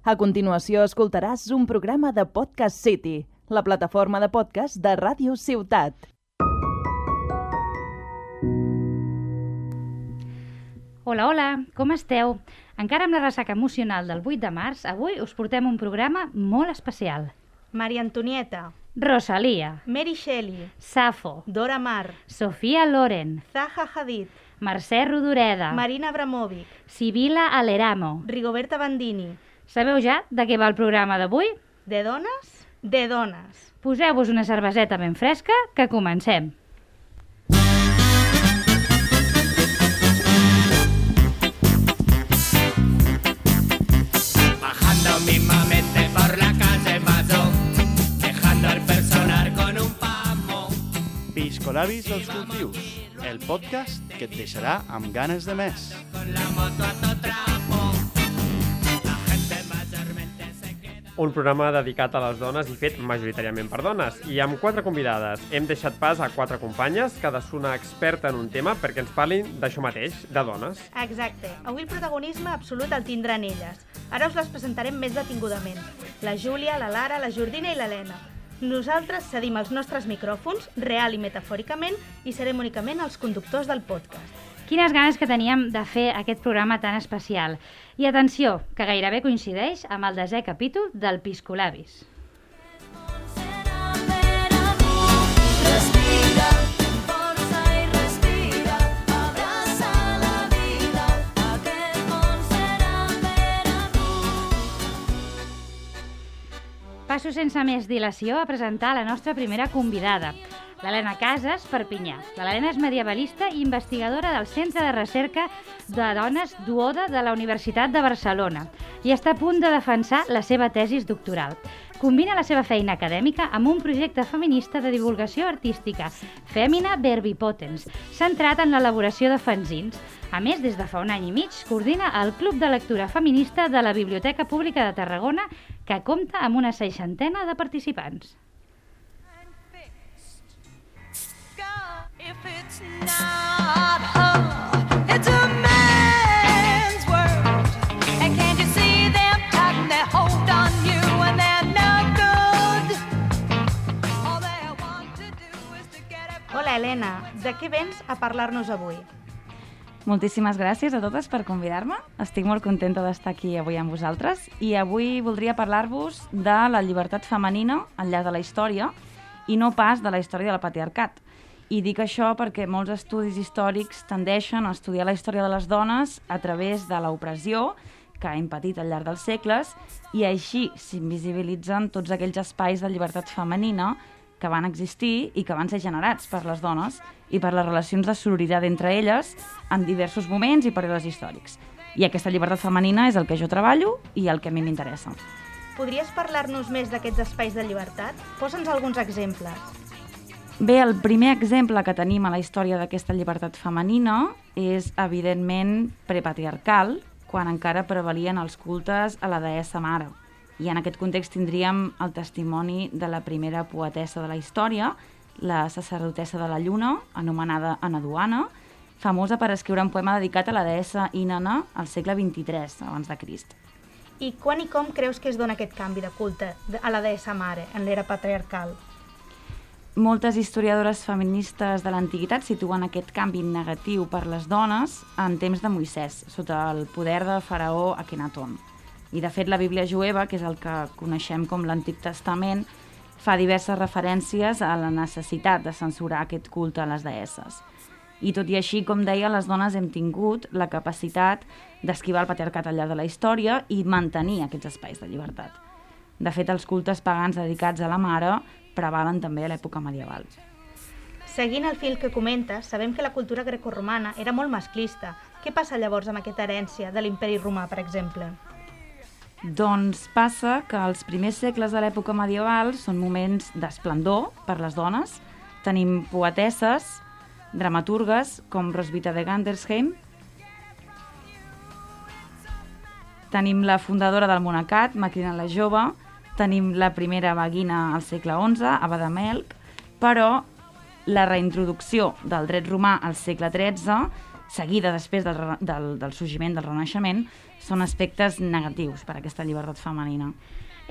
A continuació escoltaràs un programa de Podcast City, la plataforma de podcast de Ràdio Ciutat. Hola, hola, com esteu? Encara amb la ressaca emocional del 8 de març, avui us portem un programa molt especial. Maria Antonieta, Rosalia, Mary Shelley, Safo, Dora Maar, Sofia Loren, Zaha Hadid, Mercè Rodoreda, Marina Abramovic, Sibila Aleramo. Rigoberta Bandini. Sabeu ja de què va el programa d'avui? De dones? De dones. Poseu-vos una cerveseta ben fresca, que comencem. Bajando mismamente por la calle dejando el personal con un pamo. Piscolabis dels cultius, el podcast que et deixarà amb ganes de més. Con la moto a un programa dedicat a les dones i fet majoritàriament per dones. I amb quatre convidades. Hem deixat pas a quatre companyes, cadascuna experta en un tema, perquè ens parlin d'això mateix, de dones. Exacte. Avui el protagonisme absolut el tindran elles. Ara us les presentarem més detingudament. La Júlia, la Lara, la Jordina i l'Helena. Nosaltres cedim els nostres micròfons, real i metafòricament, i serem únicament els conductors del podcast. Quines ganes que teníem de fer aquest programa tan especial. I atenció, que gairebé coincideix amb el desè capítol del Piscolabis. Passo sense més dilació a presentar la nostra primera convidada, l'Helena Casas Perpinyà. L'Helena és medievalista i investigadora del Centre de Recerca de Dones Duoda de la Universitat de Barcelona i està a punt de defensar la seva tesis doctoral. Combina la seva feina acadèmica amb un projecte feminista de divulgació artística, Femina Verbipotens, centrat en l'elaboració de fanzins. A més, des de fa un any i mig, coordina el Club de Lectura Feminista de la Biblioteca Pública de Tarragona, que compta amb una seixantena de participants. Hola, Helena. De què vens a parlar-nos avui? Moltíssimes gràcies a totes per convidar-me. Estic molt contenta d'estar aquí avui amb vosaltres i avui voldria parlar-vos de la llibertat femenina al llarg de la història i no pas de la història del patriarcat. I dic això perquè molts estudis històrics tendeixen a estudiar la història de les dones a través de l'opressió que hem patit al llarg dels segles i així s'invisibilitzen tots aquells espais de llibertat femenina que van existir i que van ser generats per les dones i per les relacions de sororitat entre elles en diversos moments i períodes històrics. I aquesta llibertat femenina és el que jo treballo i el que a mi m'interessa. Podries parlar-nos més d'aquests espais de llibertat? Posa'ns alguns exemples. Bé, el primer exemple que tenim a la història d'aquesta llibertat femenina és, evidentment, prepatriarcal, quan encara prevalien els cultes a la deessa mare. I en aquest context tindríem el testimoni de la primera poetessa de la història, la sacerdotessa de la lluna, anomenada Anaduana, famosa per escriure un poema dedicat a la deessa Inanna al segle XXIII abans de Crist. I quan i com creus que es dona aquest canvi de culte a la deessa mare en l'era patriarcal? Moltes historiadores feministes de l'antiguitat situen aquest canvi negatiu per les dones en temps de Moisès, sota el poder de faraó Akhenaton. I, de fet, la Bíblia jueva, que és el que coneixem com l'Antic Testament, fa diverses referències a la necessitat de censurar aquest culte a les deesses. I tot i així, com deia, les dones hem tingut la capacitat d'esquivar el patriarcat al llarg de la història i mantenir aquests espais de llibertat. De fet, els cultes pagans dedicats a la mare prevalen també a l'època medieval. Seguint el fil que comentes, sabem que la cultura grecorromana era molt masclista. Què passa llavors amb aquesta herència de l'imperi romà, per exemple? Doncs passa que els primers segles de l'època medieval són moments d'esplendor per les dones. Tenim poetesses, dramaturgues com Roswitha de Gandersheim, tenim la fundadora del monacat, Macrina la Jove, tenim la primera vaguina al segle XI, Ava de Melc, però la reintroducció del dret romà al segle XIII seguida després del, del, del sorgiment del Renaixement, són aspectes negatius per a aquesta llibertat femenina.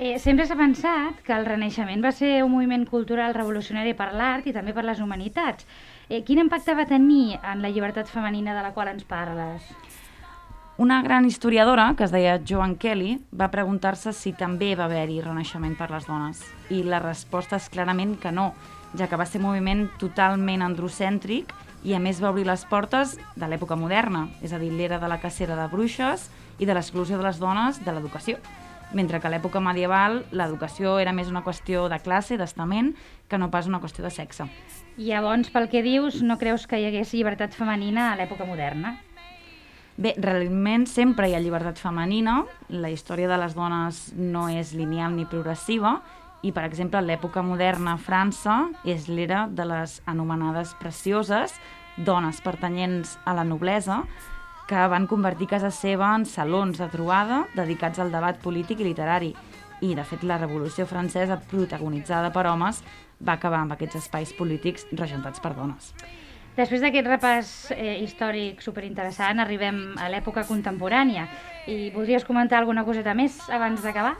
Eh, sempre s'ha pensat que el Renaixement va ser un moviment cultural revolucionari per l'art i també per les humanitats. Eh, quin impacte va tenir en la llibertat femenina de la qual ens parles? Una gran historiadora, que es deia Joan Kelly, va preguntar-se si també va haver-hi renaixement per les dones. I la resposta és clarament que no, ja que va ser un moviment totalment androcèntric i a més va obrir les portes de l'època moderna, és a dir, l'era de la cacera de bruixes i de l'exclusió de les dones de l'educació. Mentre que a l'època medieval l'educació era més una qüestió de classe, d'estament, que no pas una qüestió de sexe. Llavors, pel que dius, no creus que hi hagués llibertat femenina a l'època moderna? Bé, realment sempre hi ha llibertat femenina, la història de les dones no és lineal ni progressiva, i, per exemple, l'època moderna a França és l'era de les anomenades precioses, dones pertanyents a la noblesa, que van convertir casa seva en salons de trobada dedicats al debat polític i literari. I, de fet, la Revolució Francesa, protagonitzada per homes, va acabar amb aquests espais polítics regentats per dones. Després d'aquest repàs eh, històric superinteressant, arribem a l'època contemporània. I voldries comentar alguna coseta més abans d'acabar?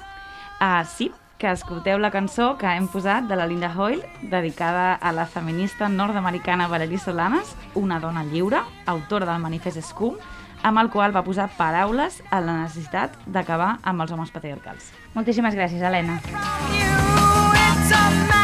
Ah, sí, que escolteu la cançó que hem posat de la Linda Hoyle, dedicada a la feminista nord-americana Valerie Solanas, una dona lliure, autora del manifest Scum, amb el qual va posar paraules a la necessitat d'acabar amb els homes patriarcals. Moltíssimes gràcies, Helena. It's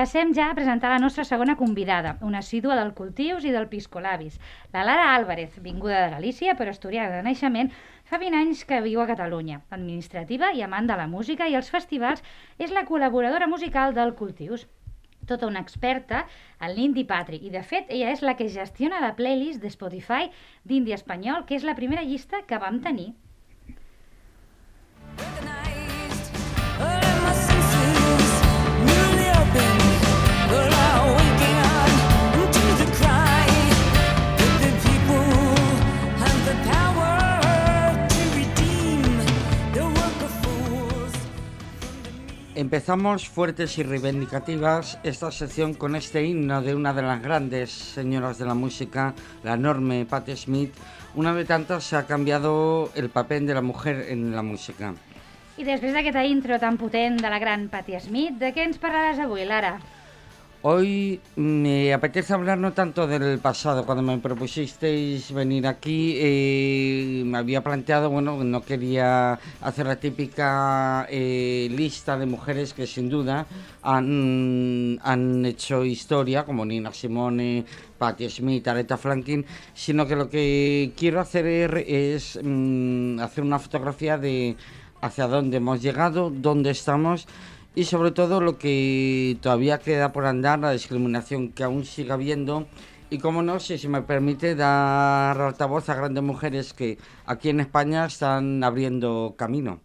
passem ja a presentar la nostra segona convidada, una assídua del Cultius i del Piscolabis. La Lara Álvarez, vinguda de Galícia, però asturiana de naixement, fa 20 anys que viu a Catalunya. Administrativa i amant de la música i els festivals, és la col·laboradora musical del Cultius. Tota una experta en l'indie patri. I, de fet, ella és la que gestiona la playlist de Spotify d'indie espanyol, que és la primera llista que vam tenir. recognized. Empezamos fuertes y reivindicativas esta sección con este himno de una de las grandes señoras de la música, la enorme Patti Smith. Una de tantas se ha cambiado el papel de la mujer en la música. I després d'aquesta intro tan potent de la gran Patti Smith, de què ens parlaràs avui, Lara? Hoy me apetece hablar no tanto del pasado. Cuando me propusisteis venir aquí, eh, me había planteado, bueno, no quería hacer la típica eh, lista de mujeres que sin duda han, han hecho historia, como Nina Simone, Patti Smith, Aretha Franklin, sino que lo que quiero hacer es, es, mm, hacer una fotografía de hacia dónde hemos llegado, dónde estamos y sobre todo lo que todavía queda por andar, la discriminación que aún sigue habiendo y como no, si se me permite dar altavoz a grandes mujeres que aquí en España están abriendo camino.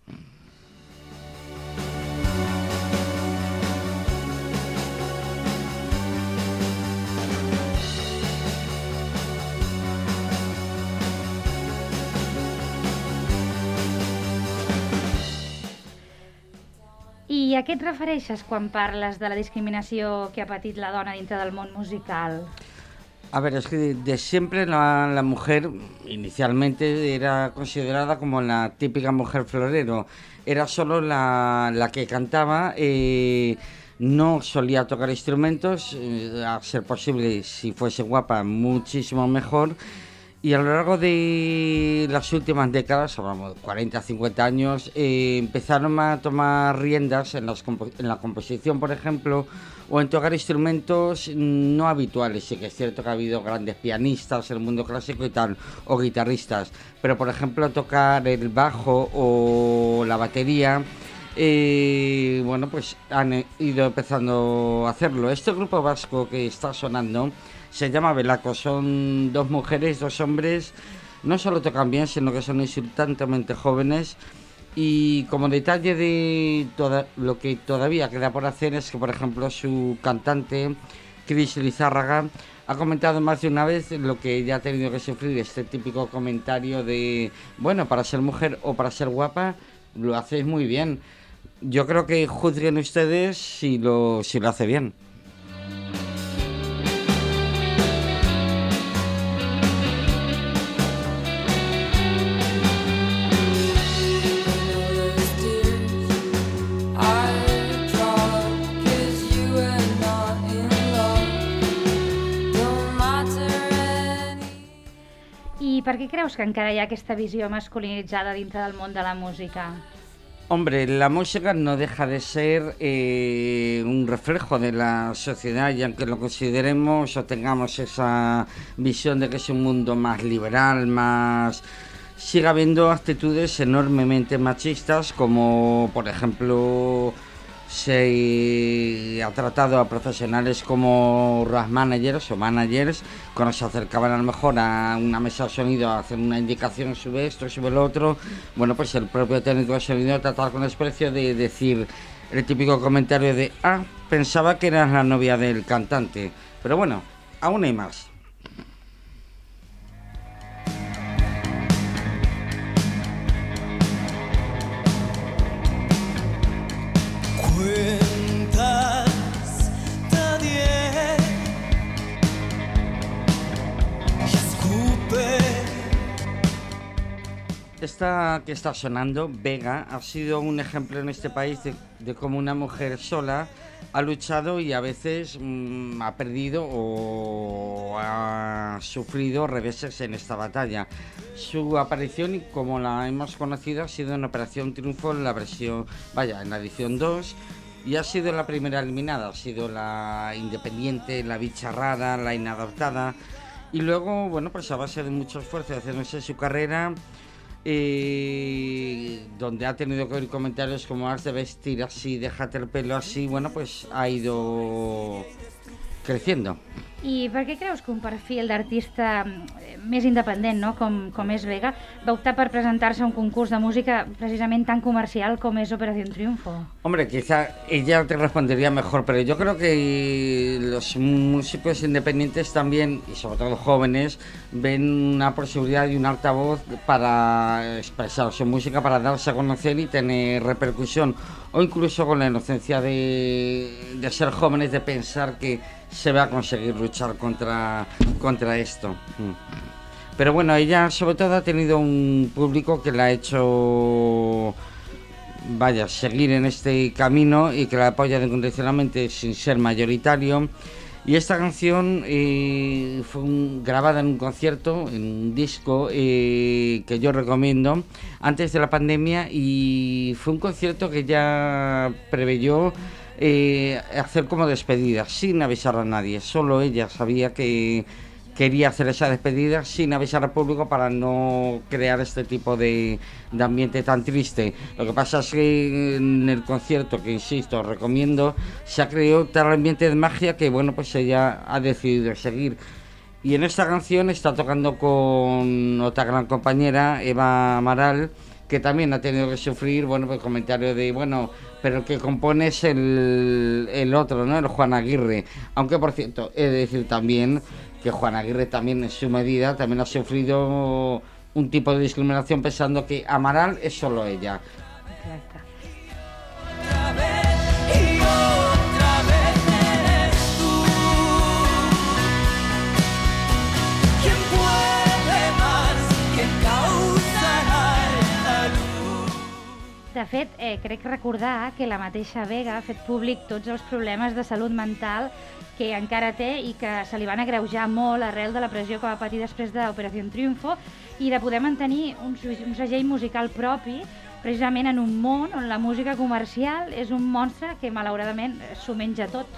I a què et refereixes quan parles de la discriminació que ha patit la dona dintre del món musical? A ver, es que de, siempre la, la mujer inicialmente era considerada como la típica mujer florero. Era solo la, la que cantaba, eh, no solía tocar instrumentos, eh, a ser posible, si fuese guapa, muchísimo mejor. Y a lo largo de las últimas décadas, hablamos de 40, 50 años, eh, empezaron a tomar riendas en, las en la composición, por ejemplo, o en tocar instrumentos no habituales. Sí que es cierto que ha habido grandes pianistas en el mundo clásico y tal, o guitarristas, pero por ejemplo tocar el bajo o la batería, eh, bueno, pues han eh, ido empezando a hacerlo. Este grupo vasco que está sonando se llama Velaco, son dos mujeres, dos hombres, no solo tocan bien, sino que son insultantemente jóvenes. Y como detalle de toda, lo que todavía queda por hacer es que, por ejemplo, su cantante, Chris Lizárraga, ha comentado más de una vez lo que ella ha tenido que sufrir, este típico comentario de, bueno, para ser mujer o para ser guapa, lo hacéis muy bien. Yo creo que juzguen ustedes si lo, si lo hace bien. Per què creus que encara hi ha aquesta visió masculinitzada dintre del món de la música? Hombre, la música no deja de ser eh, un reflejo de la sociedad y aunque lo consideremos o tengamos esa visión de que es un mundo más liberal, más... sigue habiendo actitudes enormemente machistas como por ejemplo se ha tratado a profesionales como road managers o managers cuando se acercaban a lo mejor a una mesa de sonido a hacer una indicación sube esto, sube lo otro bueno pues el propio técnico de sonido tratar con desprecio de decir el típico comentario de ah, pensaba que eras la novia del cantante pero bueno, aún hay más Esta que está sonando, Vega, ha sido un ejemplo en este país de, de cómo una mujer sola ha luchado y a veces mm, ha perdido o ha sufrido reveses en esta batalla. Su aparición, como la hemos conocido, ha sido en Operación Triunfo en la versión, vaya, en la edición 2 y ha sido la primera eliminada, ha sido la independiente, la bicha rara, la inadaptada. Y luego, bueno, pues a base de mucho esfuerzo de hacerse su carrera, eh, donde ha tenido que oír comentarios como has de vestir así, déjate el pelo así, bueno, pues ha ido creciendo. I per què creus que un perfil d'artista eh, més independent, no? com, com és Vega, va optar per presentar-se a un concurs de música precisament tan comercial com és Operación Triunfo? Hombre, quizá ella te respondería mejor, pero yo creo que los músicos independientes también, y sobre todo jóvenes, ven una posibilidad y un altavoz para expresar su música, para darse a conocer y tener repercusión, o incluso con la inocencia de, de ser jóvenes, de pensar que se va a conseguir luchar contra, contra esto. Mm. Pero bueno, ella sobre todo ha tenido un público que la ha hecho vaya, seguir en este camino y que la apoya incondicionalmente sin ser mayoritario. Y esta canción eh, fue un- grabada en un concierto, en un disco eh, que yo recomiendo antes de la pandemia y fue un concierto que ya preveyó eh, hacer como despedida, sin avisar a nadie. Solo ella sabía que quería hacer esa despedida sin avisar al público para no crear este tipo de, de ambiente tan triste. Lo que pasa es que en el concierto, que insisto, recomiendo, se ha creado tal ambiente de magia que bueno, pues ella ha decidido seguir. Y en esta canción está tocando con otra gran compañera, Eva Amaral, que también ha tenido que sufrir, bueno, pues comentario de, bueno, pero el que compone es el, el otro, ¿no? El Juan Aguirre. Aunque, por cierto, he de decir también que Juan Aguirre también en su medida también ha sufrido un tipo de discriminación pensando que Amaral es solo ella. Exacte. Y De fet, eh, crec recordar que la mateixa Vega ha fet públic tots els problemes de salut mental que encara té i que se li van agreujar molt arrel de la pressió que va patir després de l'Operació Triunfo i de poder mantenir un, un segell musical propi precisament en un món on la música comercial és un monstre que malauradament s'ho menja tot.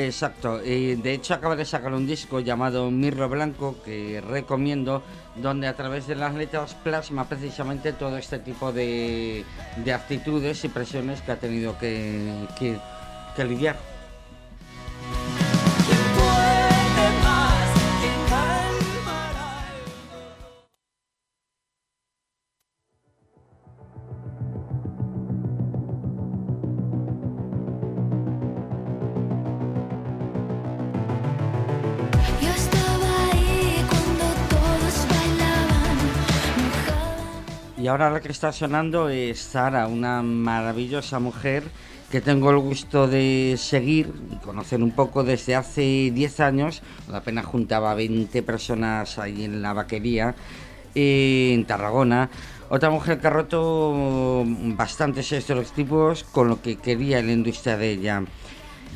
Exacto, y de hecho acaba de sacar un disco llamado Mirro Blanco que recomiendo, donde a través de las letras plasma precisamente todo este tipo de, de actitudes y presiones que ha tenido que, que- que lidiar. Ahora la que está sonando es Sara, una maravillosa mujer que tengo el gusto de seguir y conocer un poco desde hace 10 años. Apenas juntaba 20 personas ahí en la vaquería en Tarragona. Otra mujer que ha roto bastantes estereotipos con lo que quería la industria de ella.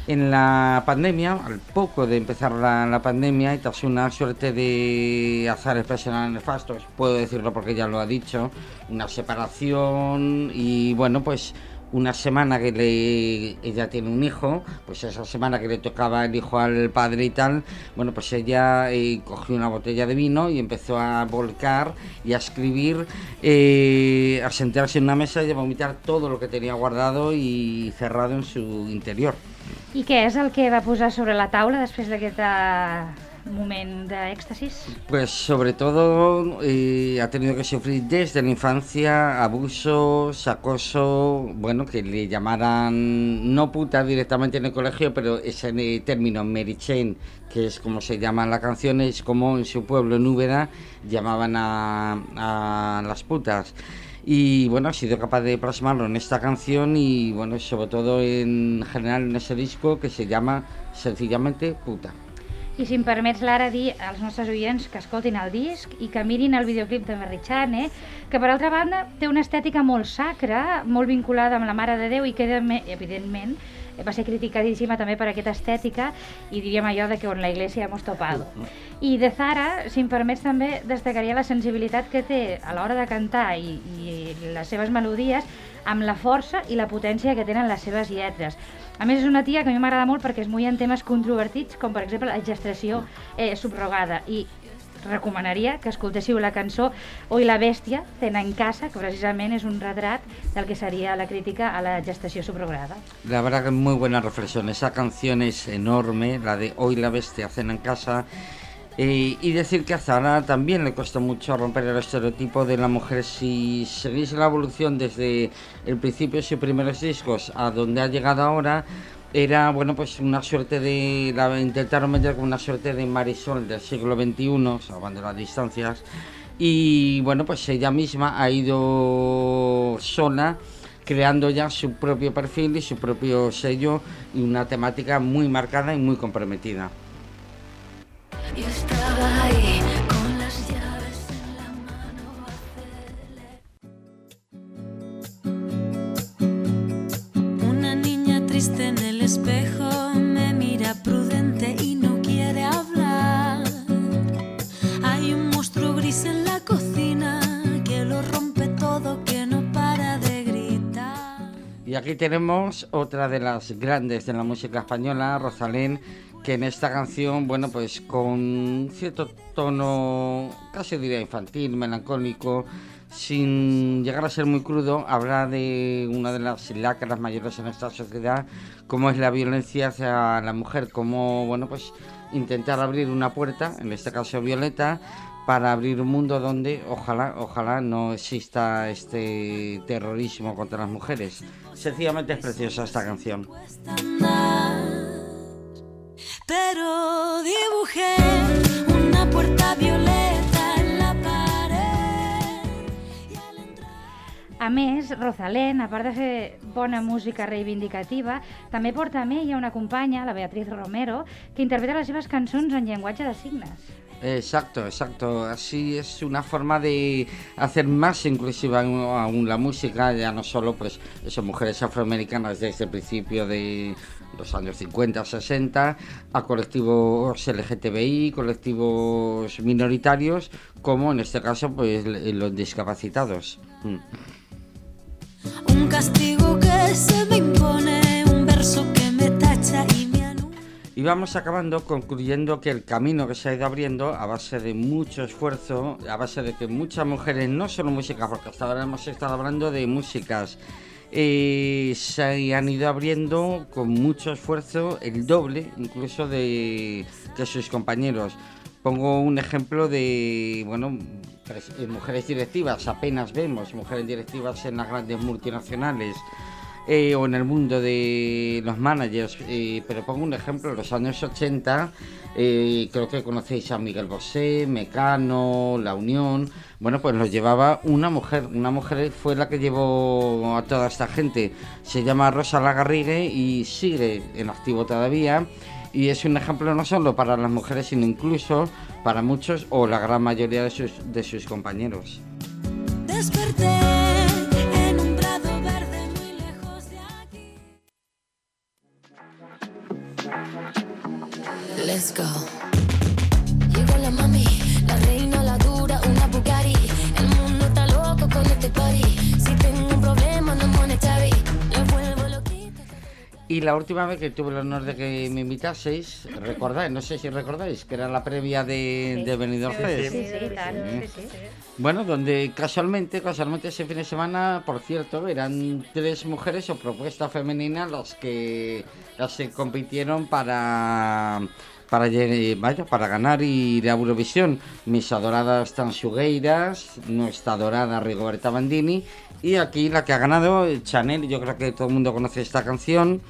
En la pandemia, al poco de empezar la, pandemia y tras una suerte de azares personales nefastos, puedo decirlo porque ya lo ha dicho, una separación y bueno, pues una semana que le, ella tiene un hijo, pues esa semana que le tocaba el hijo al padre y tal, bueno, pues ella eh, cogió una botella de vino y empezó a volcar y a escribir, eh, a sentarse en una mesa y a vomitar todo lo que tenía guardado y cerrado en su interior. I què és el que va posar sobre la taula després d'aquest eh, moment d'èxtasis? Pues sobre todo eh, ha tenido que sufrir desde la infancia abusos, acoso, bueno, que le llamaran no puta directamente en el colegio, pero ese término Merichen, que es como se llama en la canción, es como en su pueblo, en Úbeda, llamaban a las putas. Y bueno, ha sido capaz de plasmarlo en esta canción y bueno, sobre todo en general en ese disco que se llama sencillamente Puta. I si em permets, Lara, dir als nostres oients que escoltin el disc i que mirin el videoclip de Merrichane, que per altra banda té una estètica molt sacra, molt vinculada amb la Mare de Déu i que evidentment va ser criticadíssima també per aquesta estètica i diríem allò de que on la iglesia hemos topado. I de Zara, si em permets també, destacaria la sensibilitat que té a l'hora de cantar i, i les seves melodies amb la força i la potència que tenen les seves lletres. A més, és una tia que a mi m'agrada molt perquè es mulla en temes controvertits, com per exemple la gestació eh, subrogada. I recomanaria que escoltéssiu la cançó Hoy la bèstia, tenen en casa, que precisament és un retrat del que seria la crítica a la gestació subrogada. La verdad que es muy buena reflexión. Esa canción es enorme, la de Hoy la bestia cena en casa. Eh, y decir que a Zara también le costó mucho romper el estereotipo de la mujer. Si seguís la evolución desde el principio de sus primeros discos a donde ha llegado ahora, era bueno pues una suerte de. La intentaron meter como una suerte de Marisol del siglo XXI, salvando las distancias. Y bueno, pues ella misma ha ido sola creando ya su propio perfil y su propio sello y una temática muy marcada y muy comprometida. Y estaba ahí con las llaves en la mano. Una niña triste en el espejo me mira prudente y no quiere hablar. Hay un monstruo gris en la cocina que lo rompe todo, que no para de gritar. Y aquí tenemos otra de las grandes de la música española, Rosalind que en esta canción, bueno, pues con cierto tono, casi diría infantil, melancólico, sin llegar a ser muy crudo, habla de una de las lacras mayores en esta sociedad, como es la violencia hacia la mujer, como, bueno, pues intentar abrir una puerta, en este caso Violeta, para abrir un mundo donde ojalá, ojalá no exista este terrorismo contra las mujeres. Sencillamente es preciosa esta canción. Pero dibujé una puerta violeta en la pared. A més, Rosalén, a part de fer bona música reivindicativa, també porta amb ella una companya, la Beatriz Romero, que interpreta les seves cançons en llenguatge de signes. Exacto, exacto. Así es una forma de hacer más inclusiva aún aún la música, ya no solo pues eso, mujeres afroamericanas desde el principio de los años 50, 60, a colectivos LGTBI, colectivos minoritarios, como en este caso pues los discapacitados. Un castigo que se me impone, un verso que me tacha y me. Y vamos acabando concluyendo que el camino que se ha ido abriendo a base de mucho esfuerzo, a base de que muchas mujeres, no solo música, porque hasta ahora hemos estado hablando de músicas, eh, se han ido abriendo con mucho esfuerzo el doble incluso de que sus compañeros. Pongo un ejemplo de, bueno, eh, mujeres directivas, apenas vemos mujeres directivas en las grandes multinacionales eh, o en el mundo de los managers, eh, pero pongo un ejemplo, en los años 80, eh, creo que conocéis a Miguel Bosé, Mecano, La Unión, bueno, pues los llevaba una mujer, una mujer fue la que llevó a toda esta gente, se llama Rosa Lagarrigue y sigue en activo todavía. Y es un ejemplo no solo para las mujeres, sino incluso para muchos o la gran mayoría de sus, de sus compañeros. Desperté la última vez que tuve el honor de que me invitaseis, recordáis, no sé si recordáis, que era la previa de, de Benidorm Fest. Sí, sí, tant. Sí. Sí, sí. Bueno, donde casualmente, casualmente ese fin de semana, por cierto, eran tres mujeres o propuestas femeninas las que las que compitieron para para vaya, para ganar ir a Eurovisión. Mis adoradas Tansugueiras, nuestra adorada Rigoberta Bandini y aquí la que ha ganado Chanel, yo creo que todo el mundo conoce esta canción.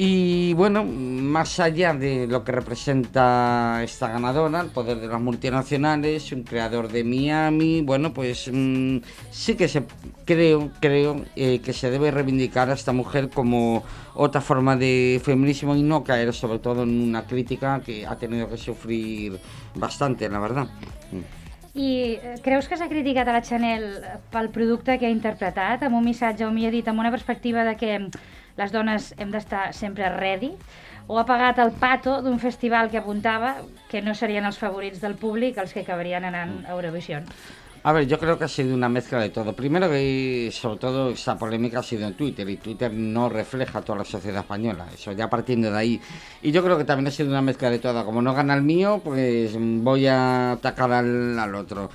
Y bueno, más allá de lo que representa esta ganadora, el poder de las multinacionales, un creador de Miami, bueno, pues mm, sí que se creo, creo eh, que se debe reivindicar a esta mujer como otra forma de feminismo y no caer sobre todo en una crítica que ha tenido que sufrir bastante, la verdad. I eh, creus que s'ha criticat a la Chanel pel producte que ha interpretat, amb un missatge, o millor dit, amb una perspectiva de que les dones hem d'estar sempre ready, o ha pagat el pato d'un festival que apuntava que no serien els favorits del públic els que acabarien anant a Eurovisió? A ver, yo creo que ha sido una mezcla de todo. Primero que sobre todo esta polémica ha sido en Twitter y Twitter no refleja toda la sociedad española, eso ya partiendo de ahí. Y yo creo que también ha sido una mezcla de todo. Como no gana el mío, pues voy a atacar al, al otro.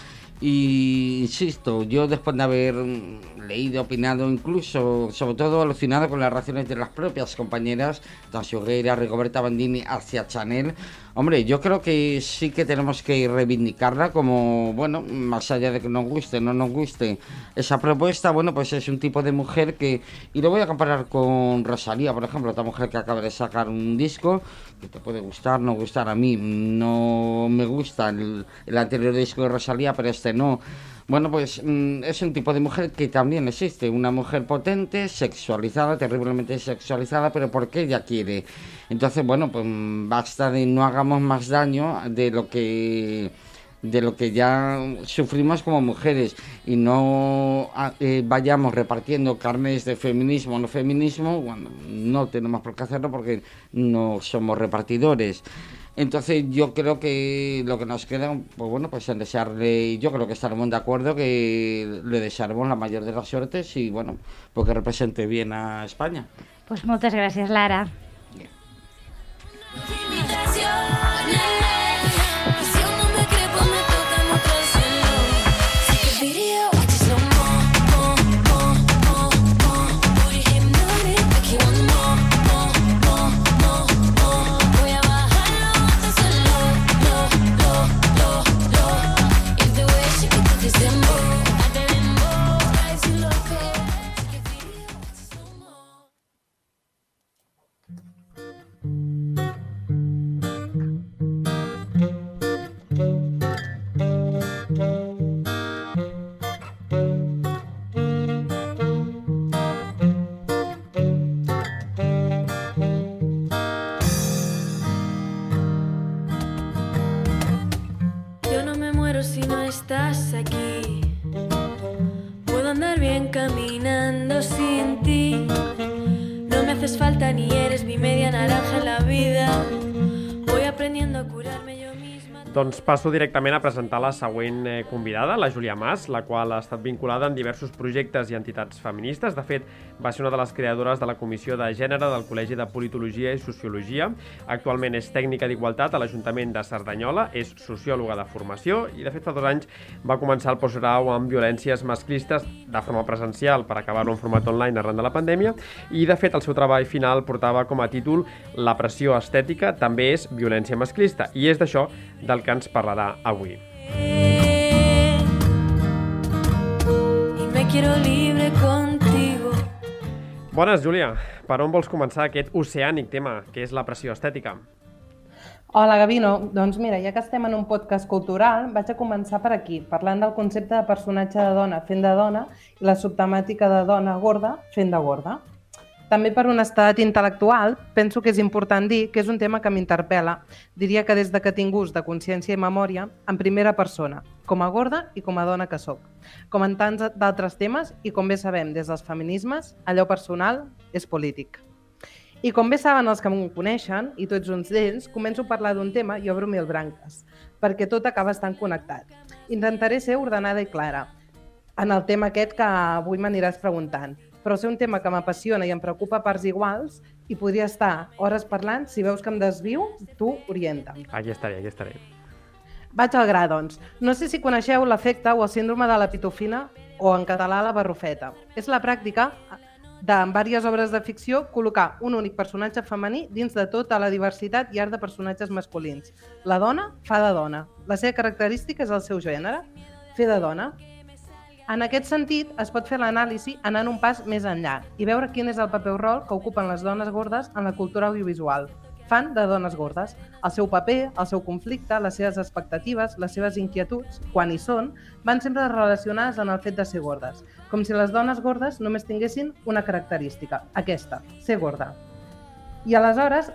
Y insisto, yo después de haber leído, opinado, incluso, sobre todo alucinado con las reacciones de las propias compañeras, Tansugueira, Rigoberta Bandini, hacia Chanel, hombre, yo creo que sí que tenemos que reivindicarla como, bueno, más allá de que nos guste, no nos guste esa propuesta, bueno, pues es un tipo de mujer que, y lo voy a comparar con Rosalía, por ejemplo, otra mujer que acaba de sacar un disco, que te puede gustar, no gustar a mí, no me gusta el, el anterior disco de Rosalía, pero este no. Bueno, pues mm, es un tipo de mujer que también existe, una mujer potente, sexualizada, terriblemente sexualizada, pero porque ella quiere. Entonces, bueno, pues mm, basta de no hagamos más daño de lo que de lo que ya sufrimos como mujeres y no ah, eh, vayamos repartiendo carnes de feminismo o no feminismo cuando no tenemos por qué hacerlo porque no somos repartidores. Entonces yo creo que lo que nos queda, pues bueno, pues en desearle, yo creo que estaremos de acuerdo que le desearemos la mayor de las suertes y bueno, porque represente bien a España. Pues moltes gràcies, Lara. Doncs passo directament a presentar la següent eh, convidada, la Júlia Mas, la qual ha estat vinculada en diversos projectes i entitats feministes. De fet, va ser una de les creadores de la Comissió de Gènere del Col·legi de Politologia i Sociologia. Actualment és tècnica d'igualtat a l'Ajuntament de Cerdanyola, és sociòloga de formació i, de fet, fa dos anys va començar el postgrau amb violències masclistes de forma presencial per acabar-ho en format online arran de la pandèmia i, de fet, el seu treball final portava com a títol La pressió estètica també és violència masclista i és d'això del que ens parlarà avui. Y me quiero libre contigo. Bones, Júlia. Per on vols començar aquest oceànic tema, que és la pressió estètica? Hola, Gavino. Doncs mira, ja que estem en un podcast cultural, vaig a començar per aquí, parlant del concepte de personatge de dona fent de dona i la subtemàtica de dona gorda fent de gorda. També per honestedat intel·lectual, penso que és important dir que és un tema que m'interpel·la. Diria que des de que tinc ús de consciència i memòria, en primera persona, com a gorda i com a dona que sóc. Com en tants d'altres temes, i com bé sabem des dels feminismes, allò personal és polític. I com bé saben els que em coneixen, i tots uns d'ells, començo a parlar d'un tema i obro mil branques, perquè tot acaba estant connectat. Intentaré ser ordenada i clara en el tema aquest que avui m'aniràs preguntant, però ser un tema que m'apassiona i em preocupa a parts iguals i podria estar hores parlant, si veus que em desvio, tu orienta'm. Aquí estaré, aquí estaré. Vaig al gra, doncs. No sé si coneixeu l'efecte o el síndrome de la pitofina o en català la barrufeta. És la pràctica de, en diverses obres de ficció, col·locar un únic personatge femení dins de tota la diversitat i art de personatges masculins. La dona fa de dona. La seva característica és el seu gènere, fer de dona. En aquest sentit, es pot fer l'anàlisi anant un pas més enllà i veure quin és el paper o rol que ocupen les dones gordes en la cultura audiovisual. Fan de dones gordes. El seu paper, el seu conflicte, les seves expectatives, les seves inquietuds, quan hi són, van sempre relacionades en el fet de ser gordes, com si les dones gordes només tinguessin una característica, aquesta, ser gorda. I aleshores,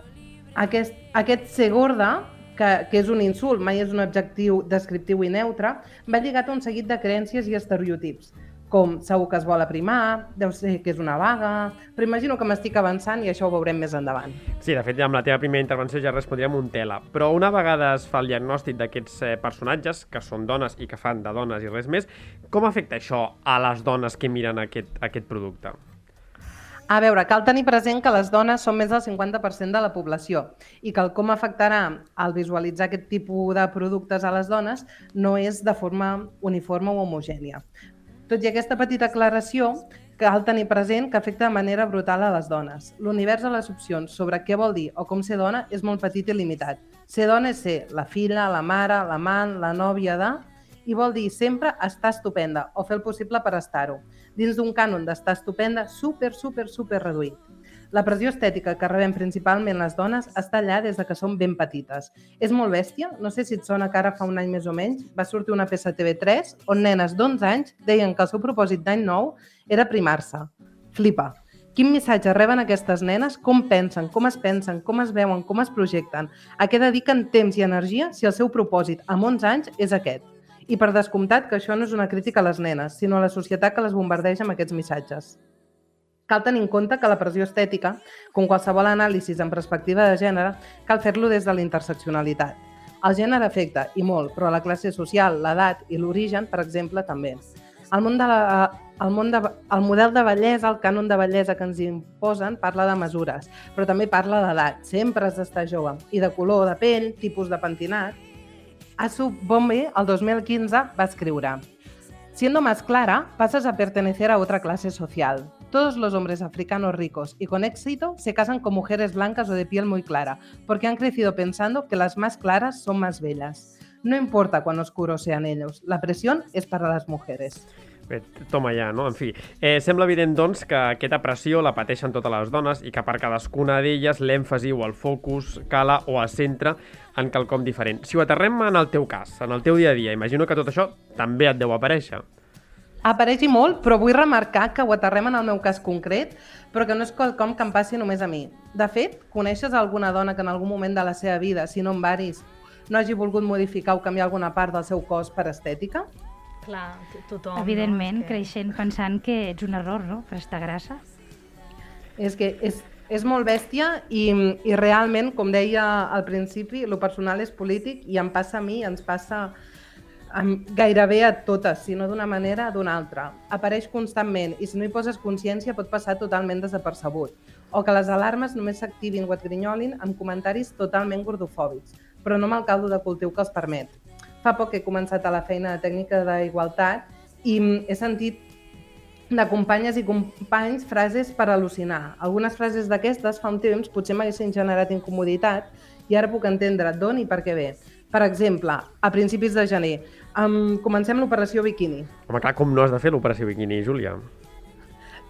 aquest, aquest ser gorda, que, que és un insult, mai és un objectiu descriptiu i neutre, va lligat a un seguit de creences i estereotips, com segur que es vol aprimar, deu ser que és una vaga... Però imagino que m'estic avançant i això ho veurem més endavant. Sí, de fet, amb la teva primera intervenció ja respondríem un tela. Però una vegada es fa el diagnòstic d'aquests eh, personatges, que són dones i que fan de dones i res més, com afecta això a les dones que miren aquest, aquest producte? A veure, cal tenir present que les dones són més del 50% de la població i que el com afectarà al visualitzar aquest tipus de productes a les dones no és de forma uniforme o homogènia. Tot i aquesta petita aclaració, cal tenir present que afecta de manera brutal a les dones. L'univers de les opcions sobre què vol dir o com ser dona és molt petit i limitat. Ser dona és ser la filla, la mare, l'amant, la nòvia de... i vol dir sempre estar estupenda o fer el possible per estar-ho, dins d'un cànon d'estar estupenda super, super, super reduït. La pressió estètica que rebem principalment les dones està allà des de que som ben petites. És molt bèstia, no sé si et sona que ara fa un any més o menys va sortir una peça a TV3 on nenes d'11 anys deien que el seu propòsit d'any nou era primar-se. Flipa. Quin missatge reben aquestes nenes? Com pensen? Com es pensen? Com es veuen? Com es projecten? A què dediquen temps i energia si el seu propòsit amb 11 anys és aquest? I per descomptat que això no és una crítica a les nenes, sinó a la societat que les bombardeja amb aquests missatges. Cal tenir en compte que la pressió estètica, com qualsevol anàlisi en perspectiva de gènere, cal fer-lo des de la interseccionalitat. El gènere afecta, i molt, però la classe social, l'edat i l'origen, per exemple, també. El, món de la, el, món de, el model de bellesa, el cànon de bellesa que ens imposen, parla de mesures, però també parla d'edat. Sempre has d'estar jove. I de color de pell, tipus de pentinat. Asu Bombe, el 2015, va escriure Siendo más clara, pasas a pertenecer a otra clase social. Todos los hombres africanos ricos y con éxito se casan con mujeres blancas o de piel muy clara, porque han crecido pensando que las más claras son más bellas. No importa cuán oscuros sean ellos, la presión es para las mujeres. Bé, toma ja, no? En fi, eh, sembla evident, doncs, que aquesta pressió la pateixen totes les dones i que per cadascuna d'elles l'èmfasi o el focus cala o es centra en quelcom diferent. Si ho aterrem en el teu cas, en el teu dia a dia, imagino que tot això també et deu aparèixer. Apareix molt, però vull remarcar que ho aterrem en el meu cas concret, però que no és quelcom que em passi només a mi. De fet, coneixes alguna dona que en algun moment de la seva vida, si no en varis, no hagi volgut modificar o canviar alguna part del seu cos per estètica? Clar, to- tothom. Evidentment, no? Que... creixent pensant que ets un error, no?, per estar grassa. És que és, és molt bèstia i, i realment, com deia al principi, lo personal és polític i em passa a mi, ens passa amb, gairebé a totes, si no d'una manera, d'una altra. Apareix constantment i si no hi poses consciència pot passar totalment desapercebut. O que les alarmes només s'activin o et grinyolin amb comentaris totalment gordofòbics, però no amb el caldo de cultiu que els permet. Fa poc que he començat a la feina de tècnica d'igualtat i mm, he sentit de companyes i companys frases per al·lucinar. Algunes frases d'aquestes fa un temps potser m'haguessin generat incomoditat i ara puc entendre d'on i per què ve. Per exemple, a principis de gener, um, comencem l'operació Bikini. Home, clar, com no has de fer l'operació biquini, Júlia?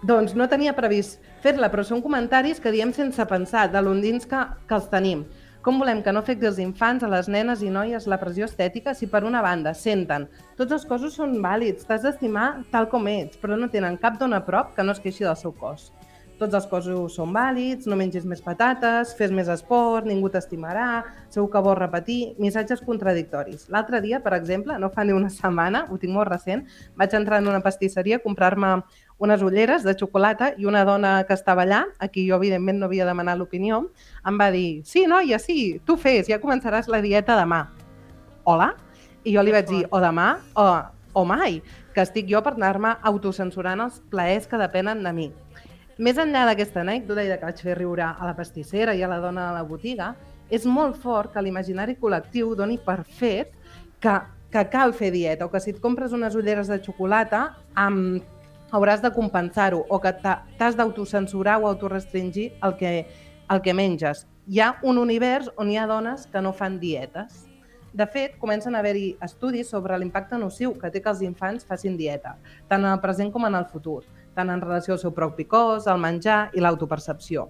Doncs no tenia previst fer-la, però són comentaris que diem sense pensar, de l'ondins que, que els tenim. Com volem que no afecti els infants, a les nenes i noies la pressió estètica si per una banda senten tots els cossos són vàlids, t'has d'estimar tal com ets, però no tenen cap dona a prop que no es queixi del seu cos. Tots els cossos són vàlids, no mengis més patates, fes més esport, ningú t'estimarà, segur que vols repetir, missatges contradictoris. L'altre dia, per exemple, no fa ni una setmana, ho tinc molt recent, vaig entrar en una pastisseria a comprar-me unes ulleres de xocolata i una dona que estava allà, a qui jo evidentment no havia demanat l'opinió, em va dir, sí, noia, sí, tu fes, ja començaràs la dieta demà. Hola? I jo li vaig dir, o demà o, o mai, que estic jo per anar-me autocensurant els plaers que depenen de mi. Més enllà d'aquesta anècdota i de que vaig fer riure a la pastissera i a la dona de la botiga, és molt fort que l'imaginari col·lectiu doni per fet que, que cal fer dieta o que si et compres unes ulleres de xocolata amb, hauràs de compensar-ho o que t'ha- t'has d'autocensurar o autorestringir el que, el que menges. Hi ha un univers on hi ha dones que no fan dietes. De fet, comencen a haver-hi estudis sobre l'impacte nociu que té que els infants facin dieta, tant en el present com en el futur, tant en relació al seu propi cos, al menjar i l'autopercepció.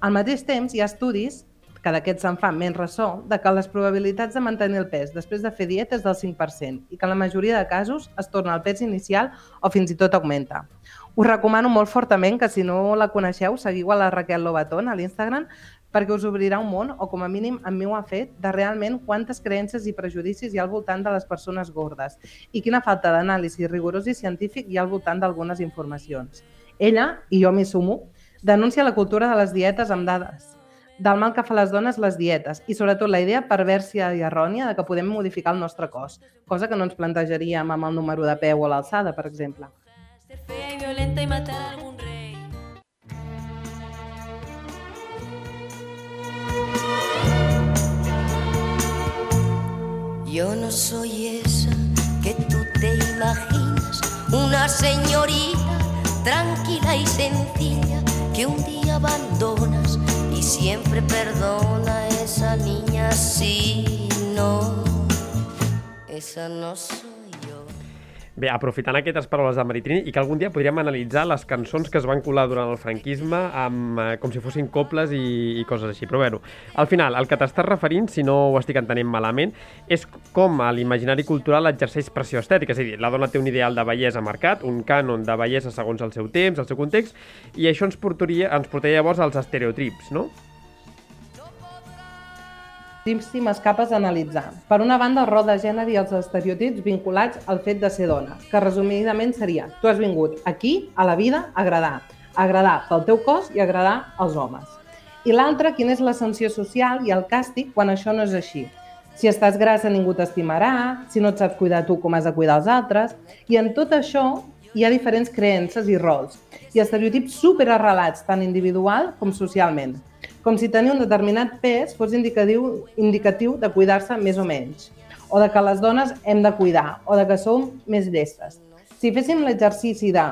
Al mateix temps, hi ha estudis que d'aquests se'n fan menys ressò, de que les probabilitats de mantenir el pes després de fer dieta és del 5% i que en la majoria de casos es torna al pes inicial o fins i tot augmenta. Us recomano molt fortament que si no la coneixeu, seguiu a la Raquel Lobatón a l'Instagram perquè us obrirà un món, o com a mínim a mi ho ha fet, de realment quantes creences i prejudicis hi ha al voltant de les persones gordes i quina falta d'anàlisi rigorós i científic hi ha al voltant d'algunes informacions. Ella, i jo m'hi sumo, denuncia la cultura de les dietes amb dades, del mal que fa les dones les dietes i sobretot la idea perversa i errònia de que podem modificar el nostre cos, cosa que no ens plantejaríem amb el número de peu o l'alçada, per exemple. Ser fea y violenta y matar a algún rey. Yo no soy esa que tú te imaginas, una señorita tranquila y sencilla que un día abandonas siempre perdona a esa niña si no, esa no soy. Bé, aprofitant aquestes paraules de Maritrini i que algun dia podríem analitzar les cançons que es van colar durant el franquisme amb, eh, com si fossin coples i, i coses així. Però bé, al final, el que t'estàs referint, si no ho estic entenent malament, és com a l'imaginari cultural exerceix pressió estètica. És a dir, la dona té un ideal de bellesa marcat, un cànon de bellesa segons el seu temps, el seu context, i això ens portaria, ens portaria llavors als estereotips, no? Moltíssimes capes a analitzar. Per una banda, el rol de gènere i els estereotips vinculats al fet de ser dona, que resumidament seria tu has vingut aquí, a la vida, a agradar. A agradar pel teu cos i agradar als homes. I l'altra, quina és l'ascensió social i el càstig quan això no és així. Si estàs grassa ningú t'estimarà, si no et saps cuidar tu com has de cuidar els altres, i en tot això hi ha diferents creences i rols, i estereotips superarrelats tant individual com socialment com si tenir un determinat pes fos indicatiu, indicatiu de cuidar-se més o menys, o de que les dones hem de cuidar, o de que som més llestes. Si féssim l'exercici de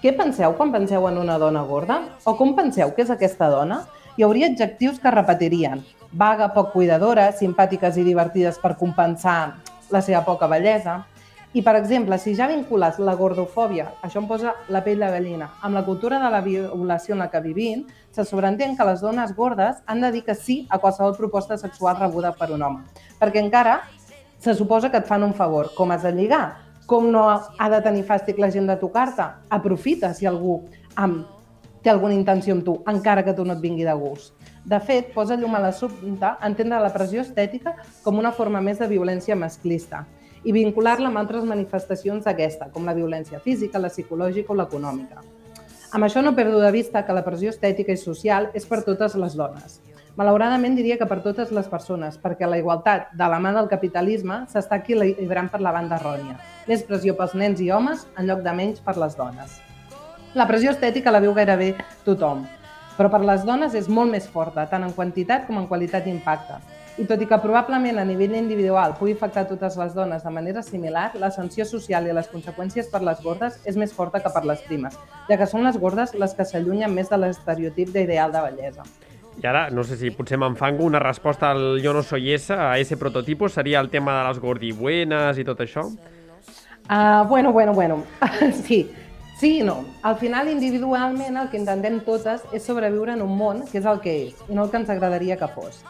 què penseu quan penseu en una dona gorda? O com penseu que és aquesta dona? Hi hauria adjectius que repetirien. Vaga, poc cuidadora, simpàtiques i divertides per compensar la seva poca bellesa. I, per exemple, si ja vincules la gordofòbia, això em posa la pell de gallina, amb la cultura de la violació en la que vivim, se sobreentén que les dones gordes han de dir que sí a qualsevol proposta sexual rebuda per un home. Perquè encara se suposa que et fan un favor. Com has de lligar? Com no ha de tenir fàstic la gent de tocar-te? Aprofita si algú amb, té alguna intenció amb tu, encara que tu no et vingui de gust. De fet, posa llum a l'assumpte entendre la pressió estètica com una forma més de violència masclista i vincular-la amb altres manifestacions d'aquesta, com la violència física, la psicològica o l'econòmica. Amb això no perdo de vista que la pressió estètica i social és per totes les dones. Malauradament diria que per totes les persones, perquè la igualtat de la mà del capitalisme s'està equilibrant per la banda errònia. Més pressió pels nens i homes en lloc de menys per les dones. La pressió estètica la viu gairebé tothom, però per les dones és molt més forta, tant en quantitat com en qualitat d'impacte. I tot i que probablement a nivell individual pugui afectar totes les dones de manera similar, la sanció social i les conseqüències per les gordes és més forta que per les primes, ja que són les gordes les que s'allunyen més de l'estereotip d'ideal de bellesa. I ara, no sé si potser m'enfango, una resposta al jo no soy esa, a ese prototipo, seria el tema de les gordibuenas i tot això? Uh, bueno, bueno, bueno. sí, sí i no. Al final, individualment, el que intentem totes és sobreviure en un món que és el que és i no el que ens agradaria que fos.